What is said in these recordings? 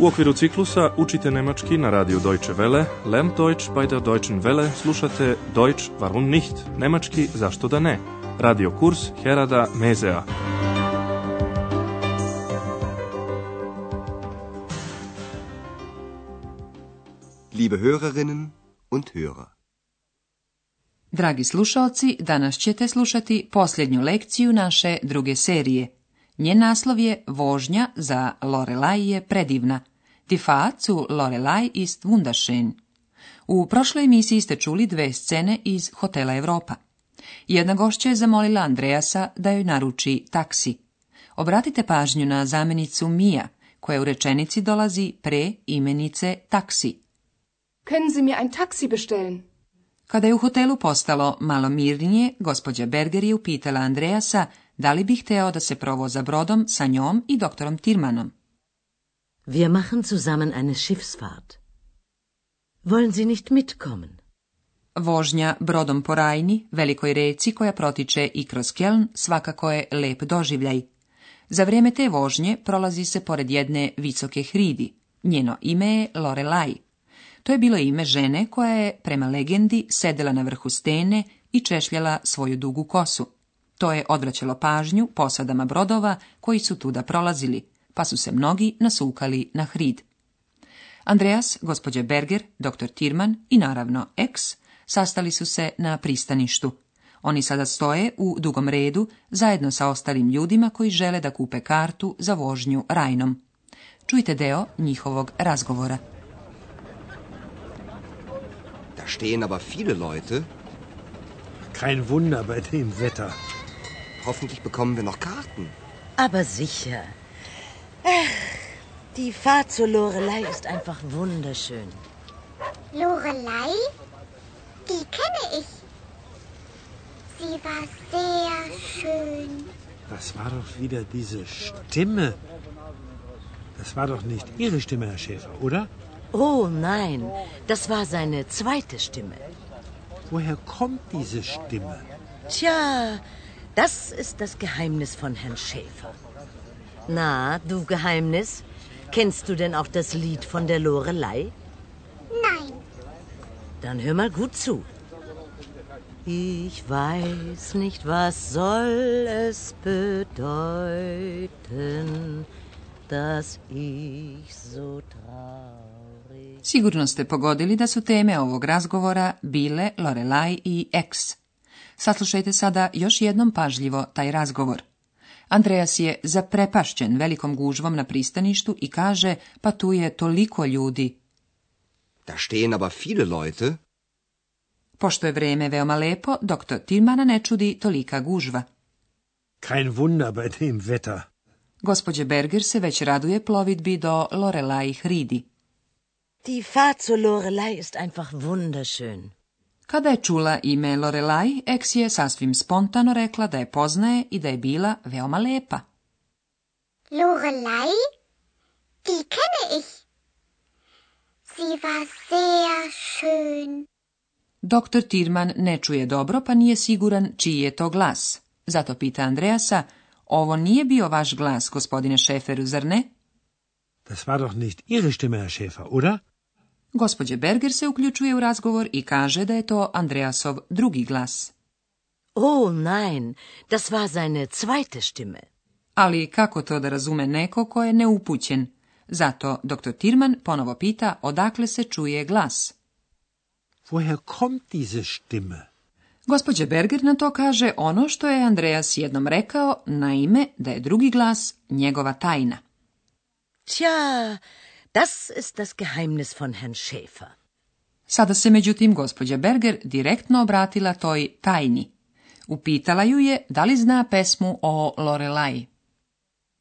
U okviru ciklusa učite nemački na radiju Deutsche Welle, Lern Deutsch bei der Deutschen Welle, slušate Deutsch warum nicht, nemački zašto da ne, radio kurs Herada Mezea. Liebe Hörerinnen und Hörer. Dragi slušaoci, danas ćete slušati posljednju lekciju naše druge serije. Njen naslov je Vožnja za Lorelai je predivna, Die zu Lorelei ist wunderschön. U prošloj emisiji ste čuli dve scene iz Hotela Europa. Jedna gošća je zamolila Andreasa da joj naruči taksi. Obratite pažnju na zamjenicu Mia, koja u rečenici dolazi pre imenice taksi. Können Sie mir ein taksi bestellen? Kada je u hotelu postalo malo mirnije, gospođa Berger je upitala Andreasa da li bi hteo da se provoza brodom sa njom i doktorom Tirmanom. Wir machen zusammen eine Schiffsfahrt. Wollen Sie nicht mitkommen? Vožnja brodom po Rajni, velikoj reci koja protiče i kroz Kjeln, svakako je lep doživljaj. Za vrijeme te vožnje prolazi se pored jedne visoke hridi. Njeno ime je Lorelai. To je bilo ime žene koja je, prema legendi, sedela na vrhu stene i češljala svoju dugu kosu. To je odvraćalo pažnju posadama brodova koji su tuda prolazili pa su se mnogi nasukali na hrid. Andreas, gospođe Berger, dr. Tirman i naravno X sastali su se na pristaništu. Oni sada stoje u dugom redu zajedno sa ostalim ljudima koji žele da kupe kartu za vožnju Rajnom. Čujte deo njihovog razgovora. Da stehen aber viele Leute. Kein Wunder bei dem Wetter. Hoffentlich bekommen wir noch Karten. Aber sicher. Die Fahrt zur Lorelei ist einfach wunderschön. Lorelei? Die kenne ich. Sie war sehr schön. Das war doch wieder diese Stimme. Das war doch nicht Ihre Stimme, Herr Schäfer, oder? Oh nein, das war seine zweite Stimme. Woher kommt diese Stimme? Tja, das ist das Geheimnis von Herrn Schäfer. Na, du Geheimnis, Kennst du denn auch das Lied von der Lorelei? Nein. Dann hör mal gut zu. Ich weiß nicht, was soll es bedeuten, dass ich so traurig... Sigurno ste pogodili da su teme ovog razgovora bile Lorelai i X. Saslušajte sada još jednom pažljivo taj razgovor. Andreas je zaprepašćen velikom gužvom na pristaništu i kaže pa tu je toliko ljudi. Da stehen aber viele Leute. Pošto je vreme veoma lepo, doktor Tilmana ne čudi tolika gužva. Kein Wunder bei dem Wetter. Gospodje Berger se već raduje plovidbi do Lorelai Hridi. Die Fahrt zu Lorelei ist einfach wunderschön. Kada je čula ime Lorelai, Eks je sasvim spontano rekla da je poznaje i da je bila veoma lepa. Lorelai, Ti kene ih? Sie war sehr schön. Doktor Tirman ne čuje dobro, pa nije siguran čiji je to glas. Zato pita Andreasa, ovo nije bio vaš glas, gospodine Šeferu, zar ne? Das war doch nicht Ihre Stimme, Herr Schäfer, oder? Gospodje Berger se uključuje u razgovor i kaže da je to Andreasov drugi glas. Oh nein, das war seine zweite Stimme. Ali kako to da razume neko ko je neupućen? Zato dr. Tirman ponovo pita odakle se čuje glas. Woher kommt diese Stimme? Gospođe Berger na to kaže ono što je Andreas jednom rekao, naime da je drugi glas njegova tajna. Tja, Das ist das Geheimnis von Herrn Schäfer. Sada se međutim gospođa Berger direktno obratila toj tajni. Upitala ju je da li zna pesmu o Lorelai.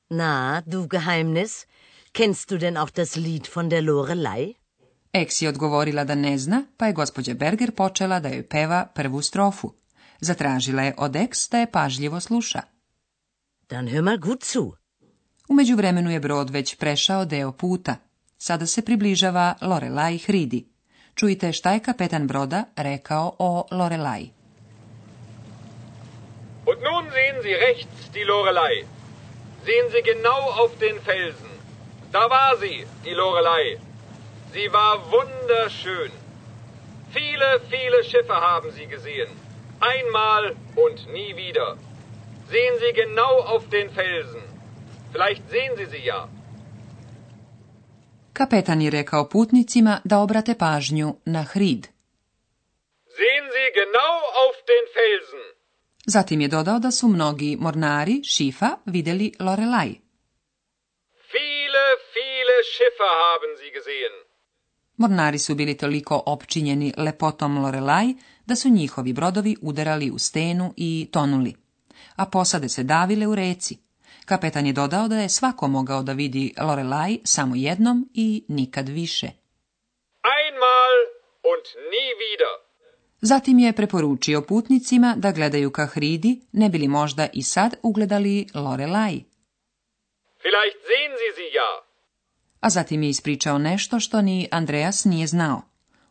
Na, du Geheimnis, kennst du denn auch das Lied von der Lorelei? Eks je odgovorila da ne zna, pa je gospođa Berger počela da joj peva prvu strofu. Zatražila je od Eks da je pažljivo sluša. Dann hör mal gut zu. Umeđu vremenu je brod već prešao deo puta – Sada se približava Lorelai Hridi. Čujte šta je kapetan broda rekao o Lorelai. Und nun sehen Sie rechts die Lorelei. Sehen Sie genau auf den Felsen. Da war sie, die Lorelei. Sie war wunderschön. Viele, viele Schiffe haben sie gesehen. Einmal und nie wieder. Sehen Sie genau auf den Felsen. Vielleicht sehen Sie sie ja. Kapetan je rekao putnicima da obrate pažnju na hrid. Sehen Sie genau auf den Felsen. Zatim je dodao da su mnogi mornari šifa vidjeli Lorelaj. Viele, viele Schiffe haben sie gesehen. Mornari su bili toliko opčinjeni lepotom Lorelaj da su njihovi brodovi udarali u stenu i tonuli, a posade se davile u reci. Kapetan je dodao da je svako mogao da vidi Lorelai samo jednom i nikad više. Zatim je preporučio putnicima da gledaju ka Hridi, ne bili možda i sad ugledali Lorelai. A zatim je ispričao nešto što ni Andreas nije znao.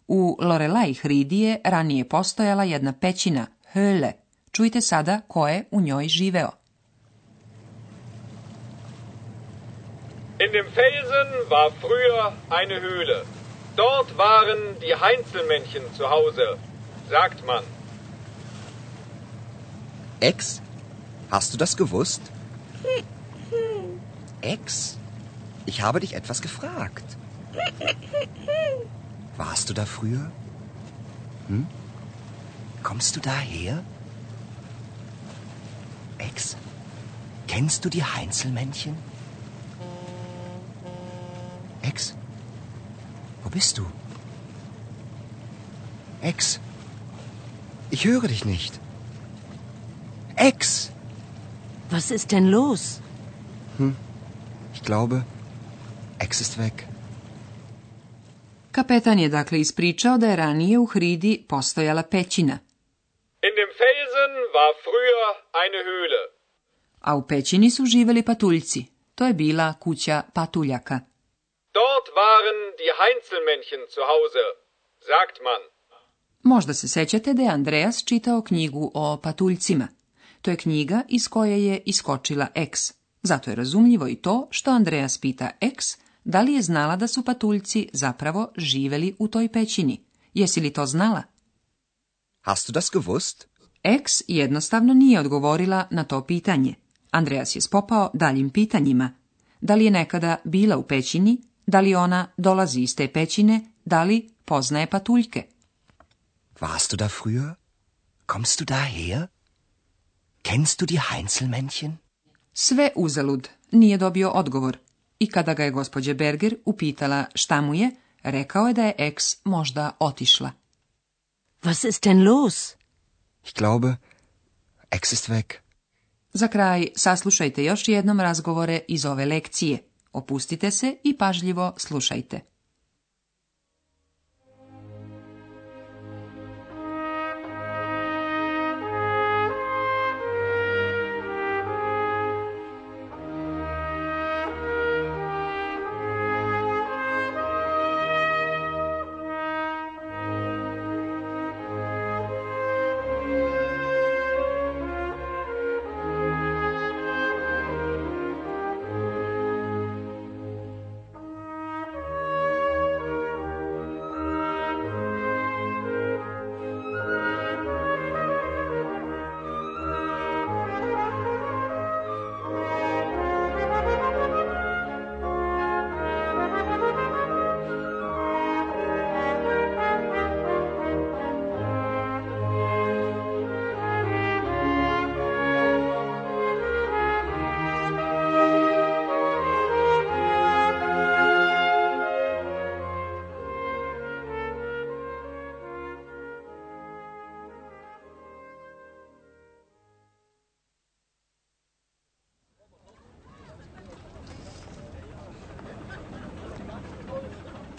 U Lorelai je ranije postojala jedna pećina, Höle. Čujte sada ko je u njoj živeo. In dem Felsen war früher eine Höhle. Dort waren die Heinzelmännchen zu Hause, sagt man. Ex? Hast du das gewusst? Ex? Ich habe dich etwas gefragt. Warst du da früher? Hm? Kommst du daher? Ex? Kennst du die Heinzelmännchen? bist du? Ex. Ich höre dich nicht. Ex. Was ist denn los? Hm. Ich glaube, Ex ist weg. Kapetan je dakle ispričao da je ranije u hridi postojala pećina. In dem Felsen war früher eine Höhle. A u pećini su živeli patuljci. To je bila kuća patuljaka. Dort waren die Heinzelmännchen zu Hause, sagt man. Možda se sećate da je Andreas čitao knjigu o patuljcima. To je knjiga iz koje je iskočila X. Zato je razumljivo i to što Andreas pita X da li je znala da su patuljci zapravo živeli u toj pećini. Jesi li to znala? Hast du das gewusst? X jednostavno nije odgovorila na to pitanje. Andreas je spopao daljim pitanjima. Da li je nekada bila u pećini da li ona dolazi iz te pećine, da li poznaje patuljke. Warst du da früher? Kommst du daher? Kennst du die Heinzelmännchen? Sve uzalud, nije dobio odgovor. I kada ga je gospođe Berger upitala šta mu je, rekao je da je eks možda otišla. Was ist denn los? Ich glaube, ex ist weg. Za kraj saslušajte još jednom razgovore iz ove lekcije. Opustite se i pažljivo slušajte.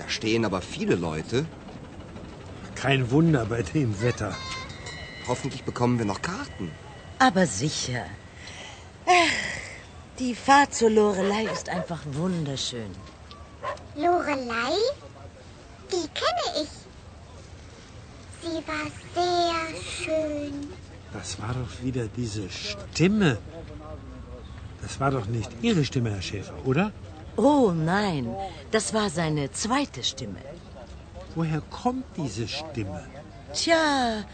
stehen aber viele Leute. Kein Wunder bei dem Wetter. Hoffentlich bekommen wir noch Karten. Aber sicher. Ach, die Fahrt zur Lorelei ist einfach wunderschön. Lorelei? Die kenne ich. Sie war sehr schön. Das war doch wieder diese Stimme. Das war doch nicht Ihre Stimme, Herr Schäfer, oder? Oh nein, das war seine zweite Stimme. Woher kommt diese Stimme? Tja,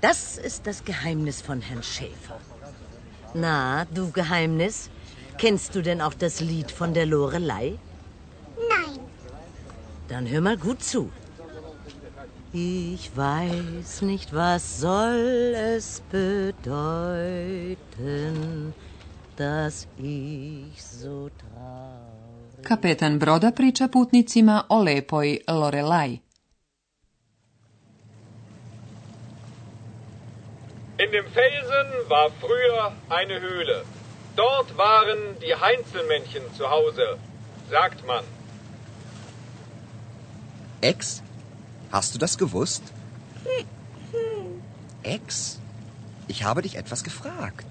das ist das Geheimnis von Herrn Schäfer. Na, du Geheimnis, kennst du denn auch das Lied von der Lorelei? Nein. Dann hör mal gut zu. Ich weiß nicht, was soll es bedeuten, dass ich so traurig Kapetan broda priča putnicima o lepoj Lorelaj. In dem Felsen war früher eine Höhle. Dort waren die Heinzelmännchen zu Hause, sagt man. Ex, hast du das gewusst? Ex, ich habe dich etwas gefragt.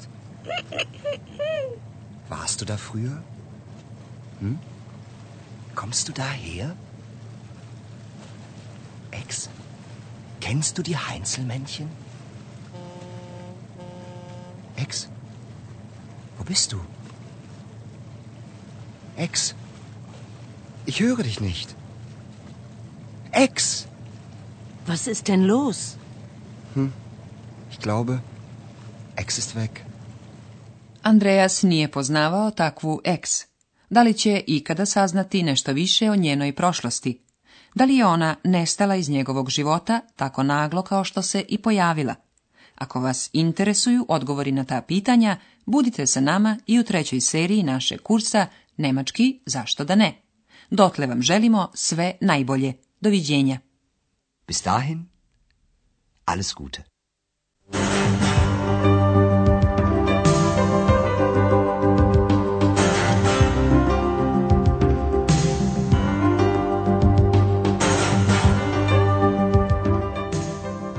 Warst du da früher? Hm? Kommst du daher? Ex, kennst du die Heinzelmännchen? Ex, wo bist du? Ex, ich höre dich nicht. Ex! Was ist denn los? Hm, ich glaube, Ex ist weg. Andreas nije poznavao takvu ex, Da li će ikada saznati nešto više o njenoj prošlosti? Da li je ona nestala iz njegovog života tako naglo kao što se i pojavila? Ako vas interesuju odgovori na ta pitanja, budite sa nama i u trećoj seriji našeg kursa Nemački zašto da ne. Dotle vam želimo sve najbolje. Doviđenja. Bis dahin, alles Gute.